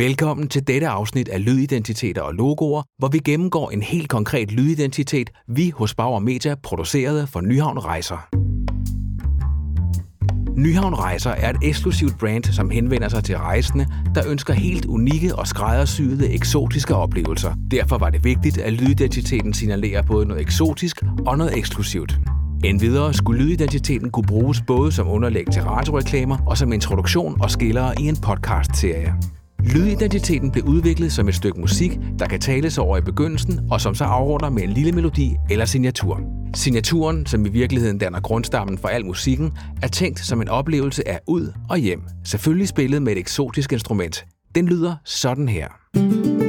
Velkommen til dette afsnit af Lydidentiteter og Logoer, hvor vi gennemgår en helt konkret lydidentitet, vi hos Bauer Media producerede for Nyhavn Rejser. Nyhavn Rejser er et eksklusivt brand, som henvender sig til rejsende, der ønsker helt unikke og skræddersyede eksotiske oplevelser. Derfor var det vigtigt, at lydidentiteten signalerer både noget eksotisk og noget eksklusivt. Endvidere skulle lydidentiteten kunne bruges både som underlæg til radioreklamer og som introduktion og skillere i en podcast-serie. Lydidentiteten blev udviklet som et stykke musik, der kan tales over i begyndelsen, og som så afrunder med en lille melodi eller signatur. Signaturen, som i virkeligheden danner grundstammen for al musikken, er tænkt som en oplevelse af ud og hjem, selvfølgelig spillet med et eksotisk instrument. Den lyder sådan her.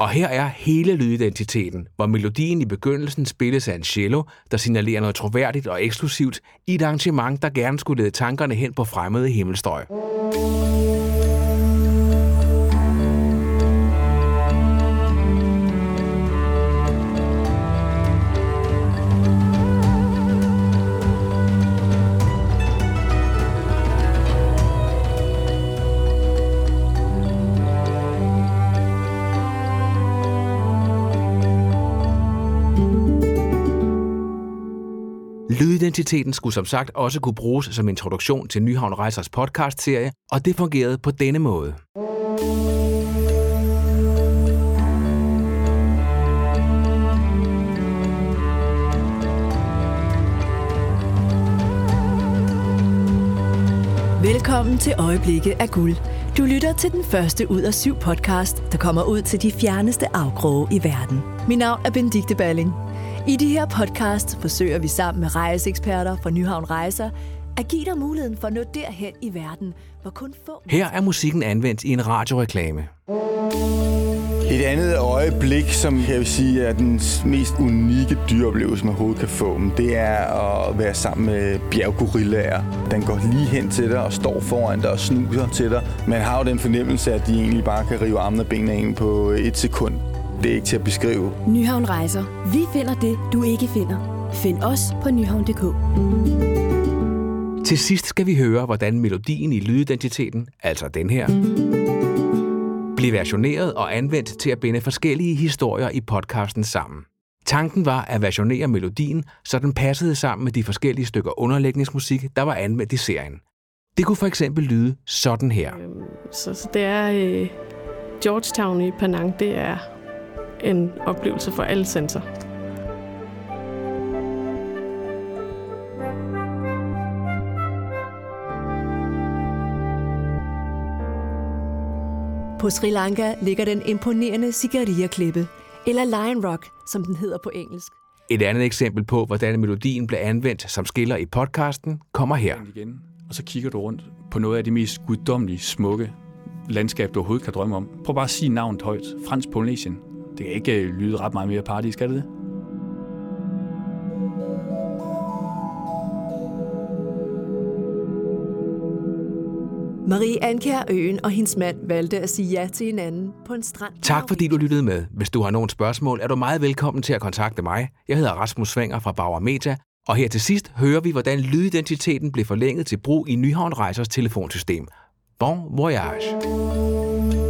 Og her er hele lydidentiteten, hvor melodien i begyndelsen spilles af en cello, der signalerer noget troværdigt og eksklusivt i et arrangement, der gerne skulle lede tankerne hen på fremmede himmelstrøg. Identiteten skulle som sagt også kunne bruges som introduktion til Nyhavn Rejsers podcast-serie, og det fungerede på denne måde. Velkommen til Øjeblikke af Guld. Du lytter til den første ud af syv podcast, der kommer ud til de fjerneste afkroge i verden. Mit navn er Benedikte Balling. I de her podcast forsøger vi sammen med rejseeksperter fra Nyhavn Rejser at give dig muligheden for at nå derhen i verden, hvor kun få... Her er musikken anvendt i en radioreklame. Et andet øjeblik, som jeg vil sige er den mest unikke dyreoplevelse, man overhovedet kan få, det er at være sammen med bjerggorillaer. Den går lige hen til dig og står foran dig og snuser til dig. Man har jo den fornemmelse, at de egentlig bare kan rive armene og benene ind på et sekund. Det er ikke til at beskrive. Nyhavn Rejser. Vi finder det, du ikke finder. Find os på nyhavn.dk. Til sidst skal vi høre, hvordan melodien i lydidentiteten, altså den her, blev versioneret og anvendt til at binde forskellige historier i podcasten sammen. Tanken var at versionere melodien, så den passede sammen med de forskellige stykker underlægningsmusik, der var anvendt i serien. Det kunne for eksempel lyde sådan her. Så, så det er øh, Georgetown i Penang, det er en oplevelse for alle sensorer. På Sri Lanka ligger den imponerende Sigaria-klippe, eller Lion Rock, som den hedder på engelsk. Et andet eksempel på, hvordan melodien blev anvendt som skiller i podcasten, kommer her. Igen, og så kigger du rundt på noget af det mest guddommelige, smukke landskab, du overhovedet kan drømme om. Prøv bare at sige navnet højt. Fransk Polynesien. Det kan ikke øh, lyde ret meget mere party, skal det det? Marie Anker Øen og hendes mand valgte at sige ja til hinanden på en strand. Tak fordi du lyttede med. Hvis du har nogle spørgsmål, er du meget velkommen til at kontakte mig. Jeg hedder Rasmus Svanger fra Bauer Media, og her til sidst hører vi, hvordan lydidentiteten blev forlænget til brug i Nyhavn Rejsers telefonsystem. Bon voyage!